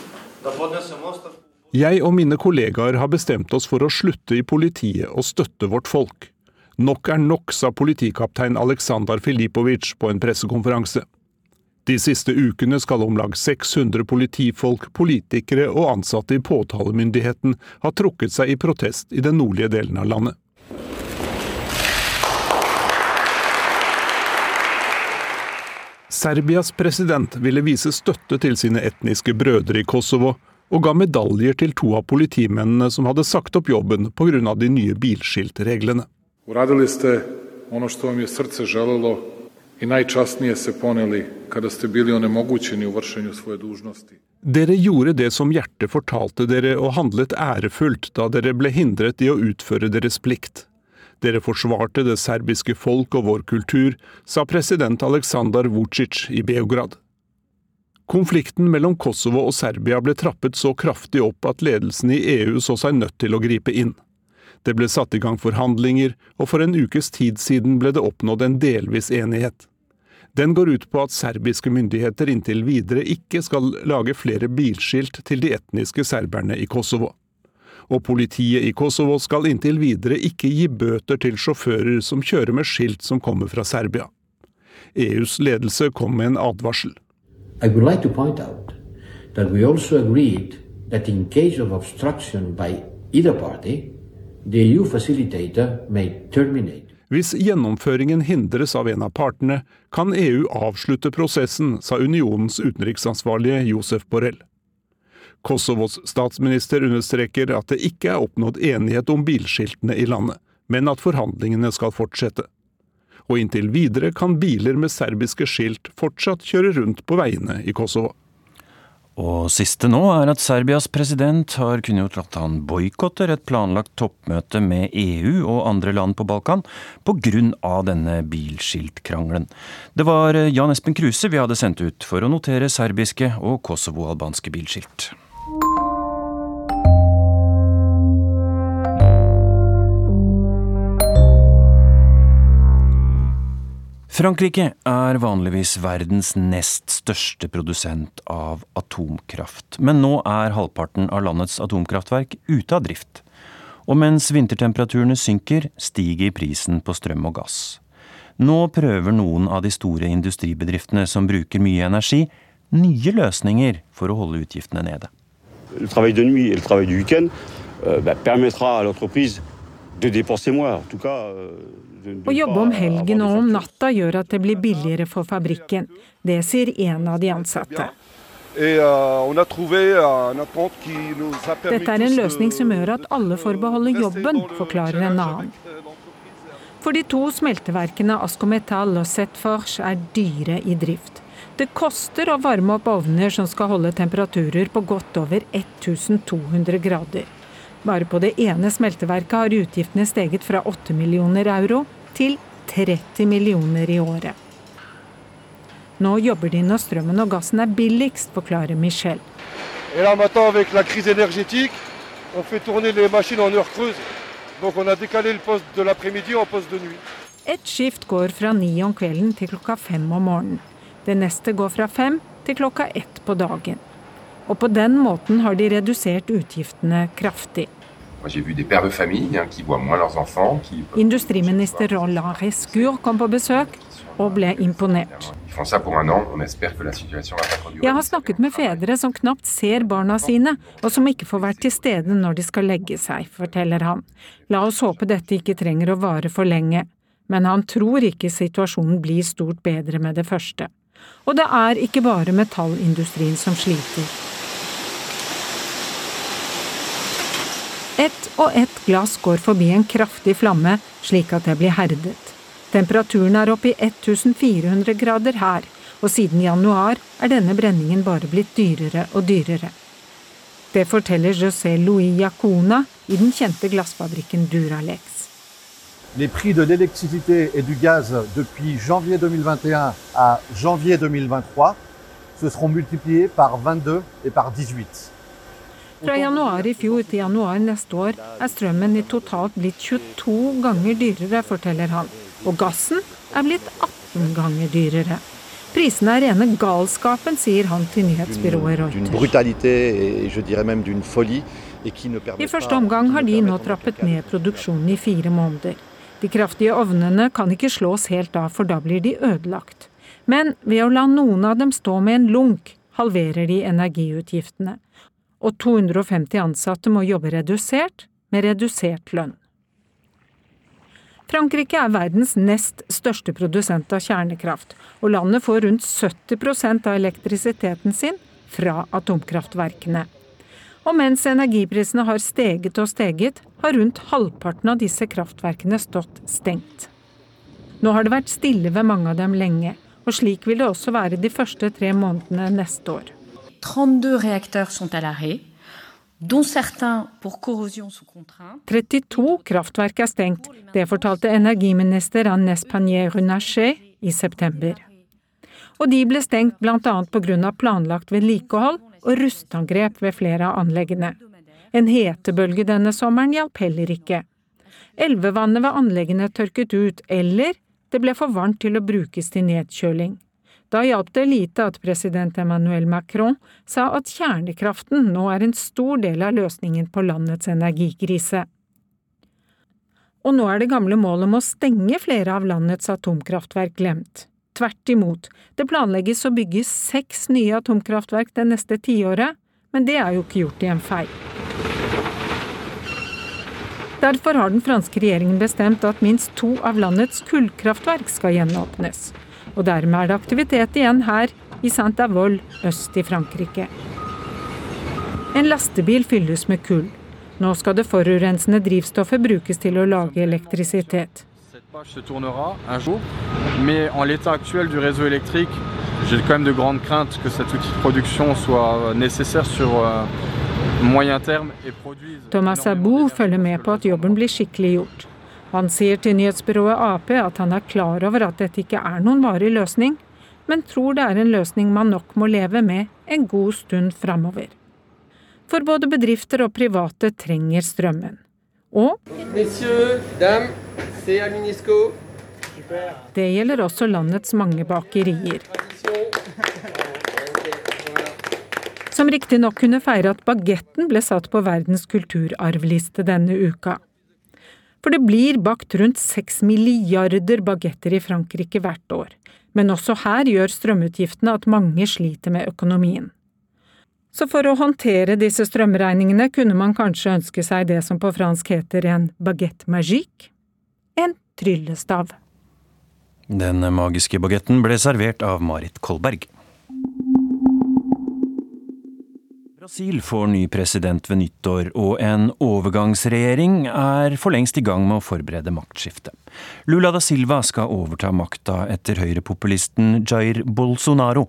da podnesemo ostavku. Jeg og mine kollegaer har bestemt oss for å slutte i politiet og støtte vårt folk. Nok er nok, sa politikaptein Aleksandar Filipovic på en pressekonferanse. De siste ukene skal om lag 600 politifolk, politikere og ansatte i påtalemyndigheten ha trukket seg i protest i den nordlige delen av landet. Serbias president ville vise støtte til sine etniske brødre i Kosovo, og ga medaljer til to av politimennene som hadde sagt opp jobben pga. de nye bilskiltreglene. Dere gjorde det som hjertet fortalte dere og handlet ærefullt da dere ble hindret i å utføre deres plikt. Dere forsvarte det serbiske folk og vår kultur, sa president Aleksandar Vucic i Beograd. Konflikten mellom Kosovo og Serbia ble trappet så kraftig opp at ledelsen i EU så seg nødt til å gripe inn. Det ble satt i gang forhandlinger, og for en ukes tid siden ble det oppnådd en delvis enighet. Den går ut på at serbiske myndigheter inntil videre ikke skal lage flere bilskilt til de etniske serberne i Kosovo. Og politiet i Kosovo skal inntil videre ikke gi bøter til sjåfører som kjører med skilt som kommer fra Serbia. EUs ledelse kom med en advarsel. I would like to point out that we also agreed that in case of obstruction by either party, the EU facilitator may terminate. Hvis gjennomføringen hindres av en av partene, kan EU avslutte prosessen, sa unionens utenriksansvarlige Josef Borrell. Kosovos statsminister understreker at det ikke er oppnådd enighet om bilskiltene i landet, men at forhandlingene skal fortsette og inntil videre kan biler med serbiske skilt fortsatt kjøre rundt på veiene i Kosovo. Og siste nå er at Serbias president har kunngjort at han boikotter et planlagt toppmøte med EU og andre land på Balkan pga. denne bilskiltkrangelen. Det var Jan Espen Kruse vi hadde sendt ut for å notere serbiske og kosovo-albanske bilskilt. Frankrike er vanligvis verdens nest største produsent av atomkraft. Men nå er halvparten av landets atomkraftverk ute av drift. Og mens vintertemperaturene synker, stiger prisen på strøm og gass. Nå prøver noen av de store industribedriftene som bruker mye energi, nye løsninger for å holde utgiftene nede. Le travail de nuit et le travail du week-end euh, å jobbe om helgen og om natta gjør at det blir billigere for fabrikken. Det sier en av de ansatte. Euh, Dette er en løsning som gjør at alle får beholde jobben, forklarer en annen. For de to smelteverkene Ascometal og Setforge er dyre i drift. Det koster å varme opp ovner som skal holde temperaturer på godt over 1200 grader. Bare på det ene smelteverket har utgiftene steget fra 8 millioner euro til 30 millioner i året. Nå jobber de når strømmen og gassen er billigst, forklarer Michel. Et skift går fra ni om kvelden til klokka fem om morgenen. Det neste går fra fem til klokka ett på dagen. Og på den måten har de redusert utgiftene kraftig. Industriminister Roland Rescur kom på besøk og ble imponert. Jeg har snakket med fedre som knapt ser barna sine, og som ikke får vært til stede når de skal legge seg, forteller han. La oss håpe dette ikke trenger å vare for lenge, men han tror ikke situasjonen blir stort bedre med det første. Og det er ikke bare metallindustrien som sliter. Ett og ett glass går forbi en kraftig flamme, slik at det blir herdet. Temperaturen er oppe i 1400 grader her, og siden januar er denne brenningen bare blitt dyrere og dyrere. Det forteller José Louis Jacona i den kjente glassfabrikken Duralex. Les prix de l'électricité et du janvier 2021 à janvier 2023 se seront multipliés par 22 et par 18. Fra januar i fjor til januar neste år er strømmen i totalt blitt 22 ganger dyrere, forteller han. Og gassen er blitt 18 ganger dyrere. Prisene er rene galskapen, sier han til nyhetsbyrået Reuters. I første omgang har de nå trappet ned produksjonen i fire måneder. De kraftige ovnene kan ikke slås helt av, for da blir de ødelagt. Men ved å la noen av dem stå med en lunk, halverer de energiutgiftene. Og 250 ansatte må jobbe redusert, med redusert lønn. Frankrike er verdens nest største produsent av kjernekraft, og landet får rundt 70% av elektrisiteten sin fra atomkraftverkene. Og mens energiprisene har steget og steget, har rundt halvparten av disse kraftverkene stått stengt. Nå har det vært stille ved mange av dem lenge, og slik vil det også være de første tre månedene neste år. 32 réacteurs sont à l'arrêt. 32 kraftverk er stengt. Det fortalte energiminister Annes Pannier-Runacher i september. Og de ble stengt bl.a. pga. planlagt vedlikehold og rustangrep ved flere av anleggene. En hetebølge denne sommeren hjalp heller ikke. Elvevannet ved anleggene tørket ut, eller det ble for varmt til å brukes til nedkjøling. Da hjalp det lite at president Emmanuel Macron sa at kjernekraften nå er en stor del av løsningen på landets energikrise. Og nå er det gamle målet om å stenge flere av landets atomkraftverk glemt. Tvert imot, det planlegges å bygge seks nye atomkraftverk det neste tiåret, men det er jo ikke gjort i en feil. Derfor har den franske regjeringen bestemt at minst to av landets kullkraftverk skal gjenåpnes og dermed er det aktivitet igjen her i Saint-Avold øst i Frankrike. En lastebil fylles med kull. Nå skal det forurensende drivstoffet brukes til å lage elektrisitet. Mais en l'état actuel du réseau électrique, j'ai quand même de grandes craintes que cet outil de production soit nécessaire sur euh, moyen terme et produise Thomas Abou følger med på at jobben blir skikkelig gjort. Han sier til nyhetsbyrået Ap at han er klar over at dette ikke er noen varig løsning, men tror det er en løsning man nok må leve med en god stund framover. For både bedrifter og private trenger strømmen. Og det gjelder også landets mange bakerier. Som riktignok kunne feire at bagetten ble satt på verdens kulturarvliste denne uka. For det blir bakt rundt seks milliarder bagetter i Frankrike hvert år. Men også her gjør strømutgiftene at mange sliter med økonomien. Så for å håndtere disse strømregningene kunne man kanskje ønske seg det som på fransk heter en baguette magique – en tryllestav. Den magiske bagetten ble servert av Marit Kolberg. Brasil får ny president ved nyttår, og en overgangsregjering er for lengst i gang med å forberede maktskifte. Lula da Silva skal overta makta etter høyrepopulisten Jair Bolsonaro.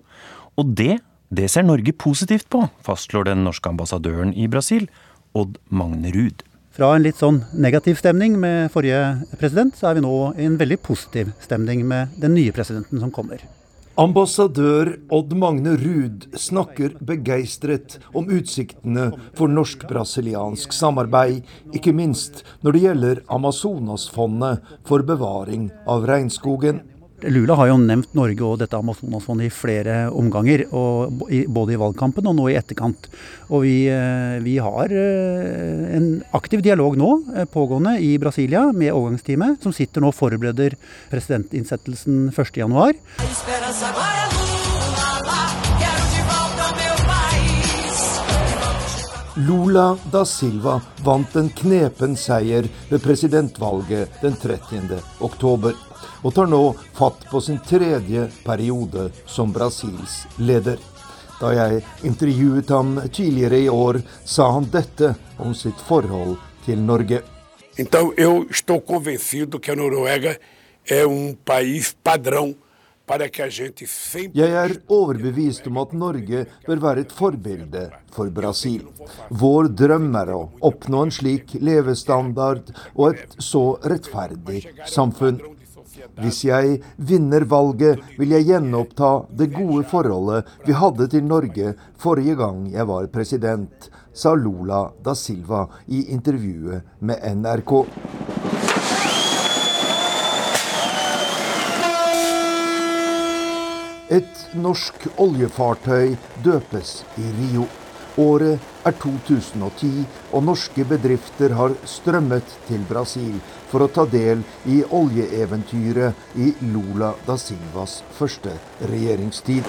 Og det, det ser Norge positivt på, fastslår den norske ambassadøren i Brasil, Odd Magne Ruud. Fra en litt sånn negativ stemning med forrige president, så er vi nå i en veldig positiv stemning med den nye presidenten som kommer. Ambassadør Odd Magne Ruud snakker begeistret om utsiktene for norsk-brasiliansk samarbeid, ikke minst når det gjelder Amazonasfondet for bevaring av regnskogen. Lula har jo nevnt Norge og dette Amazonasfondet i flere omganger, både i valgkampen og nå i etterkant. Og vi, eh, vi har eh, en aktiv dialog nå eh, pågående i Brasilia med overgangsteamet, som sitter nå og forbereder presidentinnsettelsen 1.1. Lula da Silva vant en knepen seier ved presidentvalget den 30. oktober og tar nå fatt på sin tredje periode som Brasils leder. Da jeg intervjuet ham tidligere i år, sa han dette om sitt forhold til Norge. Então eu estou convencido que a Noruega é um país padrão jeg er overbevist om at Norge bør være et forbilde for Brasil. Vår drøm er å oppnå en slik levestandard og et så rettferdig samfunn. Hvis jeg vinner valget, vil jeg gjenoppta det gode forholdet vi hadde til Norge forrige gang jeg var president, sa Lula da Silva i intervjuet med NRK. Et norsk oljefartøy døpes i Rio. Året er 2010, og norske bedrifter har strømmet til Brasil for å ta del i oljeeventyret i Lula da Silvas første regjeringstid.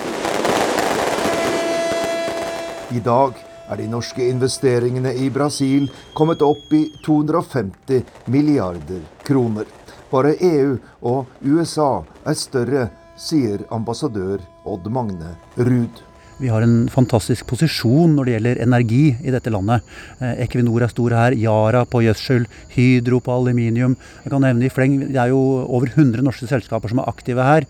I dag er de norske investeringene i Brasil kommet opp i 250 milliarder kroner. Bare EU og USA er større, sier ambassadør Odd Magne Ruud. Vi har en fantastisk posisjon når det gjelder energi i dette landet. Eh, Equinor er stor her, Yara på gjødsel, Hydro på aluminium. Jeg kan nevne i fleng, Det er jo over 100 norske selskaper som er aktive her.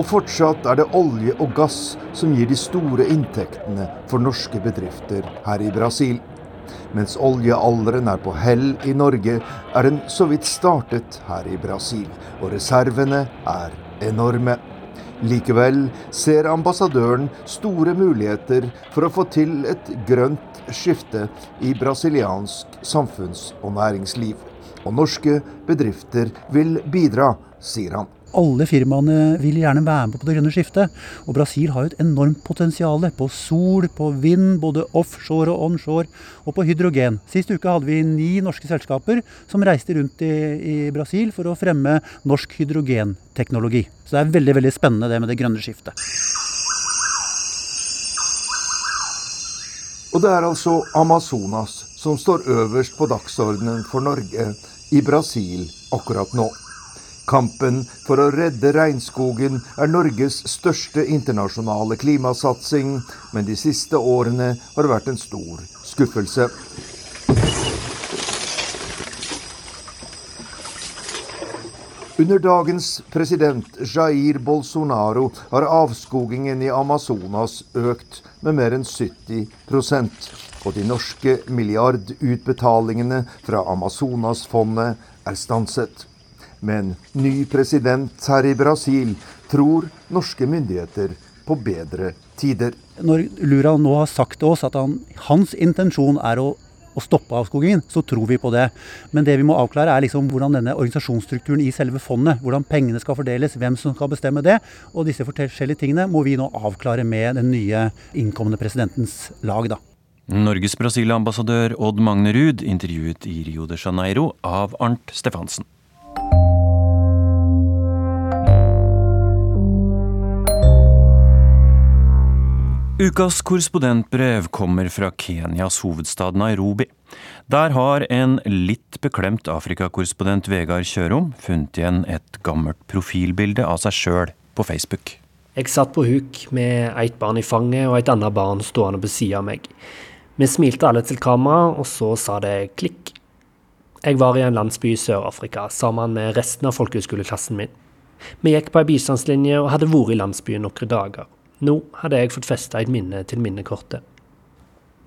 Og fortsatt er det olje og gass som gir de store inntektene for norske bedrifter her i Brasil. Mens oljealderen er på hell i Norge, er den så vidt startet her i Brasil, og reservene er enorme. Likevel ser ambassadøren store muligheter for å få til et grønt skifte i brasiliansk samfunns- og næringsliv. Og norske bedrifter vil bidra, sier han. Alle firmaene vil gjerne være med på det grønne skiftet. Og Brasil har jo et enormt potensial på sol, på vind, både offshore og onshore, og på hydrogen. Sist uke hadde vi ni norske selskaper som reiste rundt i, i Brasil for å fremme norsk hydrogenteknologi. Så det er veldig, veldig spennende det med det grønne skiftet. Og det er altså Amazonas som står øverst på dagsordenen for Norge i Brasil akkurat nå. Kampen for å redde regnskogen er Norges største internasjonale klimasatsing, men de siste årene har vært en stor skuffelse. Under dagens president Jair Bolsonaro har avskogingen i Amazonas økt med mer enn 70% og de norske milliardutbetalingene fra Amazonasfondet er stanset. Men ny president her i Brasil tror norske myndigheter på bedre tider. Når Lura nå har sagt til oss at han, hans intensjon er å å stoppe avskogingen, så tror vi på det. Men det vi må avklare er liksom hvordan denne organisasjonsstrukturen i selve fondet, hvordan pengene skal fordeles, hvem som skal bestemme det. Og disse forskjellige tingene må vi nå avklare med den nye innkommende presidentens lag, da. Norges Brasil-ambassadør Odd Magne Ruud intervjuet i Rio de Janeiro av Arnt Stefansen. Ukas korrespondentbrev kommer fra Kenyas hovedstad Nairobi. Der har en litt beklemt Afrikakorrespondent Vegard Kjørom funnet igjen et gammelt profilbilde av seg sjøl på Facebook. Jeg satt på huk med et barn i fanget og et annet barn stående ved siden av meg. Vi smilte alle til kamera, og så sa det klikk. Jeg var i en landsby i Sør-Afrika sammen med resten av folkehøyskoleklassen min. Vi gikk på ei bistandslinje og hadde vært i landsbyen noen dager. Nå hadde jeg fått festa et minne til minnekortet.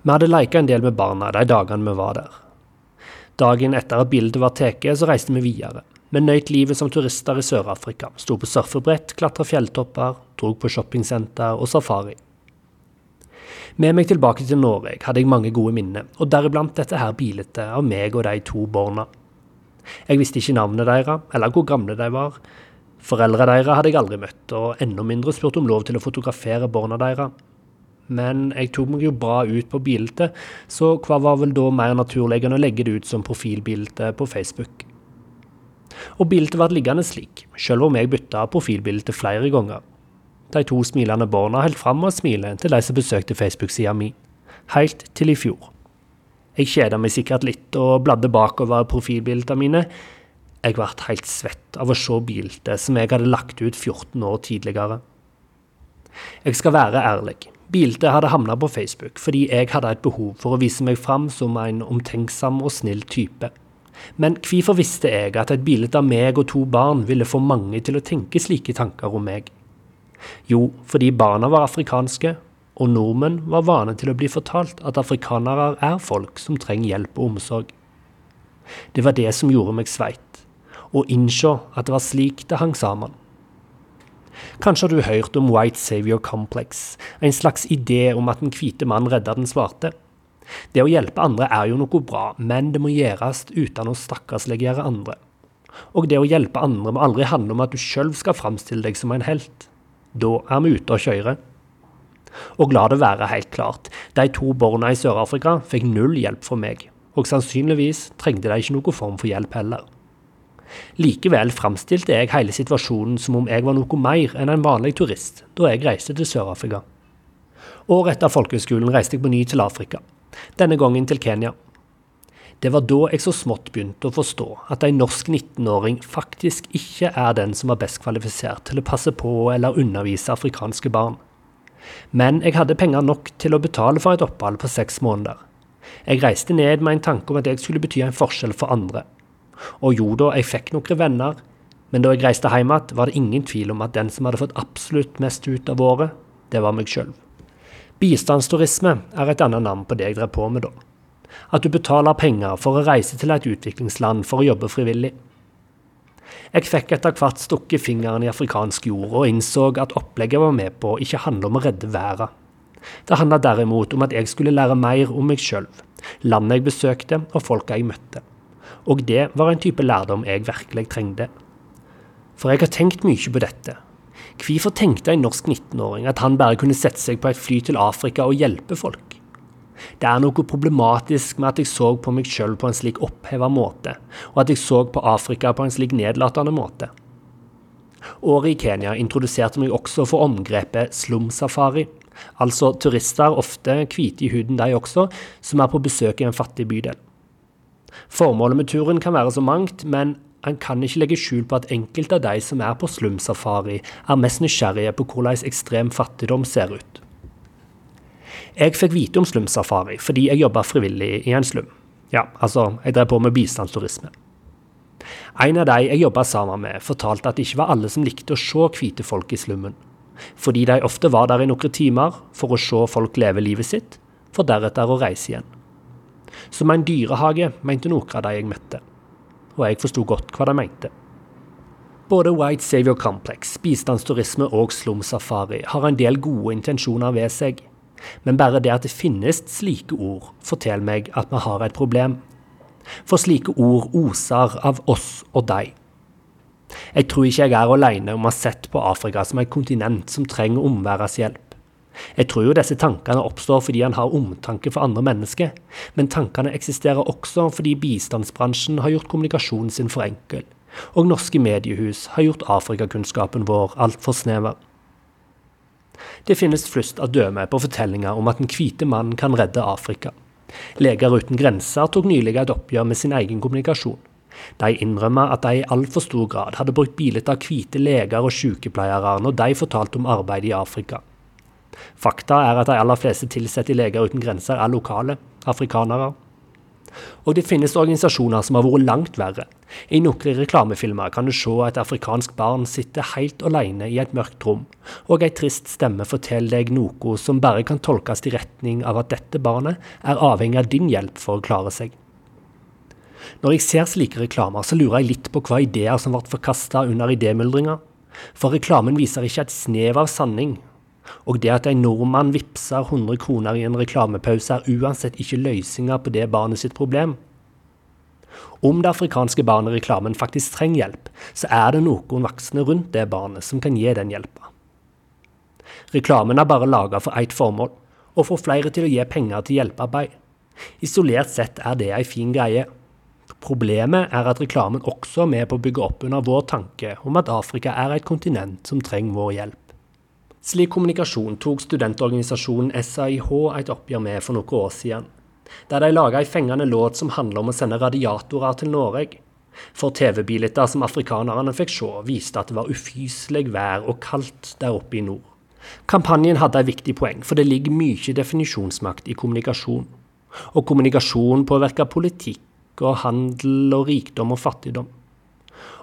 Vi hadde leika en del med barna de dagene vi var der. Dagen etter at bildet var tatt, så reiste vi videre. Vi nøyt livet som turister i Sør-Afrika, sto på surfebrett, klatra fjelltopper, drog på shoppingsenter og safari. Med meg tilbake til Norge hadde jeg mange gode minner, og deriblant dette her bildet av meg og de to barna. Jeg visste ikke navnet deres, eller hvor gamle de var, Foreldra deres hadde jeg aldri møtt, og enda mindre spurt om lov til å fotografere barna deres. Men jeg tok meg jo bra ut på bildet, så hva var vel da mer naturlig enn å legge det ut som profilbilde på Facebook? Og bildet ble liggende slik, selv om jeg bytta profilbilde flere ganger. De to smilende barna holdt fram å smile til de som besøkte Facebook-sida mi, helt til i fjor. Jeg kjeda meg sikkert litt og bladde bakover profilbildene mine, jeg ble helt svett av å se bildet som jeg hadde lagt ut 14 år tidligere. Jeg skal være ærlig. Bildet hadde havna på Facebook fordi jeg hadde et behov for å vise meg fram som en omtenksom og snill type. Men hvorfor visste jeg at et bilde av meg og to barn ville få mange til å tenke slike tanker om meg? Jo, fordi barna var afrikanske, og nordmenn var vane til å bli fortalt at afrikanere er folk som trenger hjelp og omsorg. Det var det som gjorde meg sveit. Å innse at det var slik det hang sammen. Kanskje har du hørt om White Savior Complex, en slags idé om at den hvite mann redda den svarte. Det å hjelpe andre er jo noe bra, men det må gjøres uten å stakkarsliggjøre andre. Og det å hjelpe andre må aldri handle om at du sjøl skal framstille deg som en helt. Da er vi ute å kjøre. Og la det være helt klart, de to barna i Sør-Afrika fikk null hjelp fra meg, og sannsynligvis trengte de ikke noen form for hjelp heller. Likevel framstilte jeg hele situasjonen som om jeg var noe mer enn en vanlig turist da jeg reiste til Sør-Afrika. Året etter folkehøgskolen reiste jeg på ny til Afrika, denne gangen til Kenya. Det var da jeg så smått begynte å forstå at en norsk 19-åring faktisk ikke er den som var best kvalifisert til å passe på eller undervise afrikanske barn. Men jeg hadde penger nok til å betale for et opphold på seks måneder. Jeg reiste ned med en tanke om at jeg skulle bety en forskjell for andre. Og jo da, jeg fikk noen venner, men da jeg reiste hjem igjen, var det ingen tvil om at den som hadde fått absolutt mest ut av året, det var meg sjøl. Bistandsturisme er et annet navn på det jeg drev på med da. At du betaler penger for å reise til et utviklingsland for å jobbe frivillig. Jeg fikk etter hvert stukket fingeren i afrikansk jord og innså at opplegget jeg var med på, ikke handler om å redde verden. Det handla derimot om at jeg skulle lære mer om meg sjøl, landet jeg besøkte og folka jeg møtte. Og det var en type lærdom jeg virkelig trengte. For jeg har tenkt mye på dette. Hvorfor tenkte en norsk 19-åring at han bare kunne sette seg på et fly til Afrika og hjelpe folk? Det er noe problematisk med at jeg så på meg sjøl på en slik oppheva måte, og at jeg så på Afrika på en slik nedlatende måte. Året i Kenya introduserte meg også for omgrepet slumsafari, altså turister, ofte hvite i huden de også, som er på besøk i en fattig bydel. Formålet med turen kan være så mangt, men han kan ikke legge skjul på at enkelte av de som er på slumsafari, er mest nysgjerrige på hvordan ekstrem fattigdom ser ut. Jeg fikk vite om slumsafari fordi jeg jobba frivillig i en slum. Ja, altså, jeg drev på med bistandsturisme. En av de jeg jobba sammen med, fortalte at det ikke var alle som likte å se hvite folk i slummen. Fordi de ofte var der i noen timer for å se folk leve livet sitt, for deretter å reise igjen. Som en dyrehage, mente noen av de jeg møtte. Og jeg forsto godt hva de mente. Både White Savior Complex, bistandsturisme og slumsafari har en del gode intensjoner ved seg. Men bare det at det finnes slike ord, forteller meg at vi har et problem. For slike ord oser av oss og deg. Jeg tror ikke jeg er alene om å ha sett på Afrika som et kontinent som trenger omverdens hjelp. Jeg tror jo disse tankene oppstår fordi han har omtanke for andre mennesker, men tankene eksisterer også fordi bistandsbransjen har gjort kommunikasjonen sin for enkel, og norske mediehus har gjort Afrikakunnskapen vår altfor snever. Det finnes flust av døme på fortellinger om at den hvite mann kan redde Afrika. Leger uten grenser tok nylig et oppgjør med sin egen kommunikasjon. De innrømmer at de i altfor stor grad hadde brukt bilder av hvite leger og sykepleiere når de fortalte om arbeidet i Afrika. Fakta er at de aller fleste ansatte i Leger uten grenser er lokale, afrikanere. Og det finnes organisasjoner som har vært langt verre. I noen reklamefilmer kan du se et afrikansk barn sitte helt alene i et mørkt rom, og ei trist stemme forteller deg noe som bare kan tolkes i retning av at dette barnet er avhengig av din hjelp for å klare seg. Når jeg ser slike reklamer, så lurer jeg litt på hva ideer som ble forkasta under idémyldringa. For reklamen viser ikke et snev av sanning, og det at en nordmann vippser 100 kroner i en reklamepause, er uansett ikke løsninga på det barnet sitt problem. Om det afrikanske barnet i reklamen faktisk trenger hjelp, så er det noen voksne rundt det barnet som kan gi den hjelpa. Reklamen er bare laga for ett formål, å få flere til å gi penger til hjelpearbeid. Isolert sett er det ei fin greie. Problemet er at reklamen også er med på å bygge opp under vår tanke om at Afrika er et kontinent som trenger vår hjelp. Slik kommunikasjon tok studentorganisasjonen SAIH et oppgjør med for noen år siden, der de laga ei fengende låt som handler om å sende radiatorer til Norge. For TV-bilder som afrikanerne fikk se, viste at det var ufyselig vær og kaldt der oppe i nord. Kampanjen hadde et viktig poeng, for det ligger mye definisjonsmakt i kommunikasjon. Og kommunikasjon påvirker politikk og handel og rikdom og fattigdom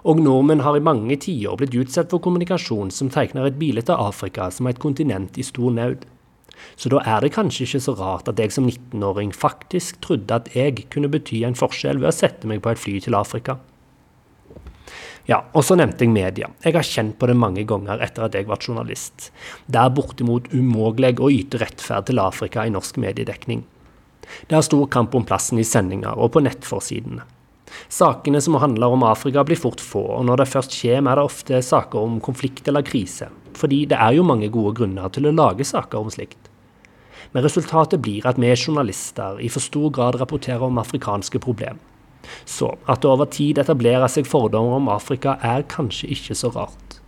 og nordmenn har i mange tiår blitt utsatt for kommunikasjon som tegner et bilde av Afrika som et kontinent i stor nød. Så da er det kanskje ikke så rart at jeg som 19-åring faktisk trodde at jeg kunne bety en forskjell ved å sette meg på et fly til Afrika. Ja, og så nevnte jeg media. Jeg har kjent på det mange ganger etter at jeg ble journalist. Det er bortimot umulig å yte rettferd til Afrika i norsk mediedekning. Det er stor kamp om plassen i sendinger og på nettforsidene. Sakene som handler om Afrika blir fort få, og når det først kommer, er det ofte saker om konflikt eller krise. Fordi det er jo mange gode grunner til å lage saker om slikt. Men resultatet blir at vi journalister i for stor grad rapporterer om afrikanske problemer. Så at det over tid etablerer seg fordommer om Afrika, er kanskje ikke så rart.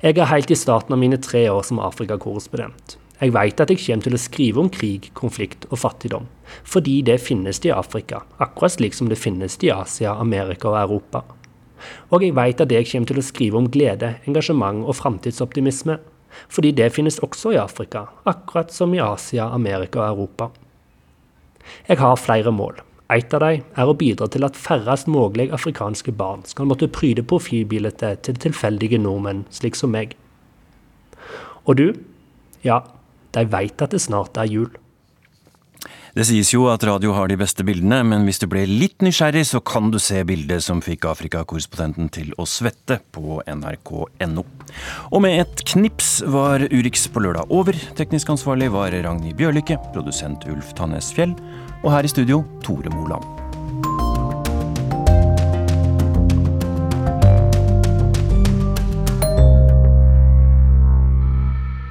Jeg er helt i starten av mine tre år som Afrikakorrespondent. Jeg vet at jeg kommer til å skrive om krig, konflikt og fattigdom, fordi det finnes i Afrika, akkurat slik som det finnes i Asia, Amerika og Europa. Og jeg vet at jeg kommer til å skrive om glede, engasjement og framtidsoptimisme, fordi det finnes også i Afrika, akkurat som i Asia, Amerika og Europa. Jeg har flere mål. Et av dem er å bidra til at færrest mulig afrikanske barn skal måtte pryde profilbildet til tilfeldige nordmenn, slik som meg. Og du? Ja, de veit at det snart er jul. Det sies jo at radio har de beste bildene, men hvis du ble litt nysgjerrig, så kan du se bildet som fikk Afrikakorrespondenten til å svette på nrk.no. Og med et knips var Urix på lørdag over. Teknisk ansvarlig var Ragnhild Bjørlykke, produsent Ulf Tannes Fjell, og her i studio Tore Moland.